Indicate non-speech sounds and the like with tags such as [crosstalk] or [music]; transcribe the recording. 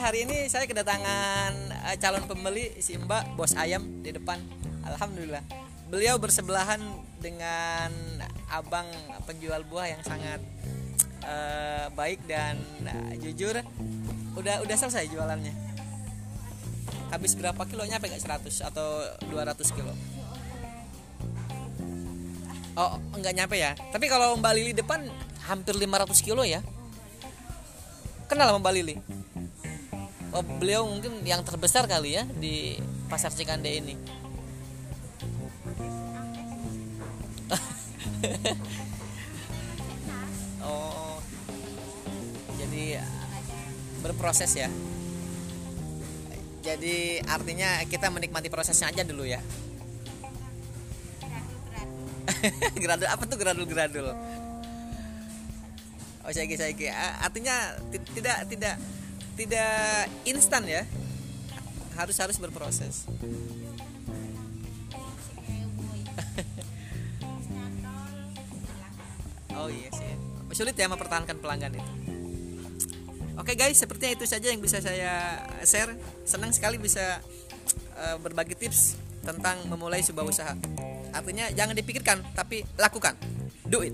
hari ini saya kedatangan uh, calon pembeli si Mbak bos ayam di depan. Alhamdulillah. Beliau bersebelahan dengan abang penjual buah yang sangat uh, baik dan uh, jujur. Udah udah selesai jualannya. Habis berapa kilo nyampe nggak 100 atau 200 kilo? Oh, enggak nyampe ya. Tapi kalau Mbak Lili depan hampir 500 kilo ya. Kenal sama Mbak Lili? Oh, beliau mungkin yang terbesar kali ya di pasar Cikande ini. [laughs] oh. Jadi berproses ya. Jadi artinya kita menikmati prosesnya aja dulu ya. [laughs] gradul apa tuh gradul gradul oh saya saya artinya tidak tidak tidak instan ya harus harus berproses [laughs] oh iya sih sulit ya mempertahankan pelanggan itu Oke guys, sepertinya itu saja yang bisa saya share. Senang sekali bisa uh, berbagi tips tentang memulai sebuah usaha. Artinya jangan dipikirkan, tapi lakukan. Do it.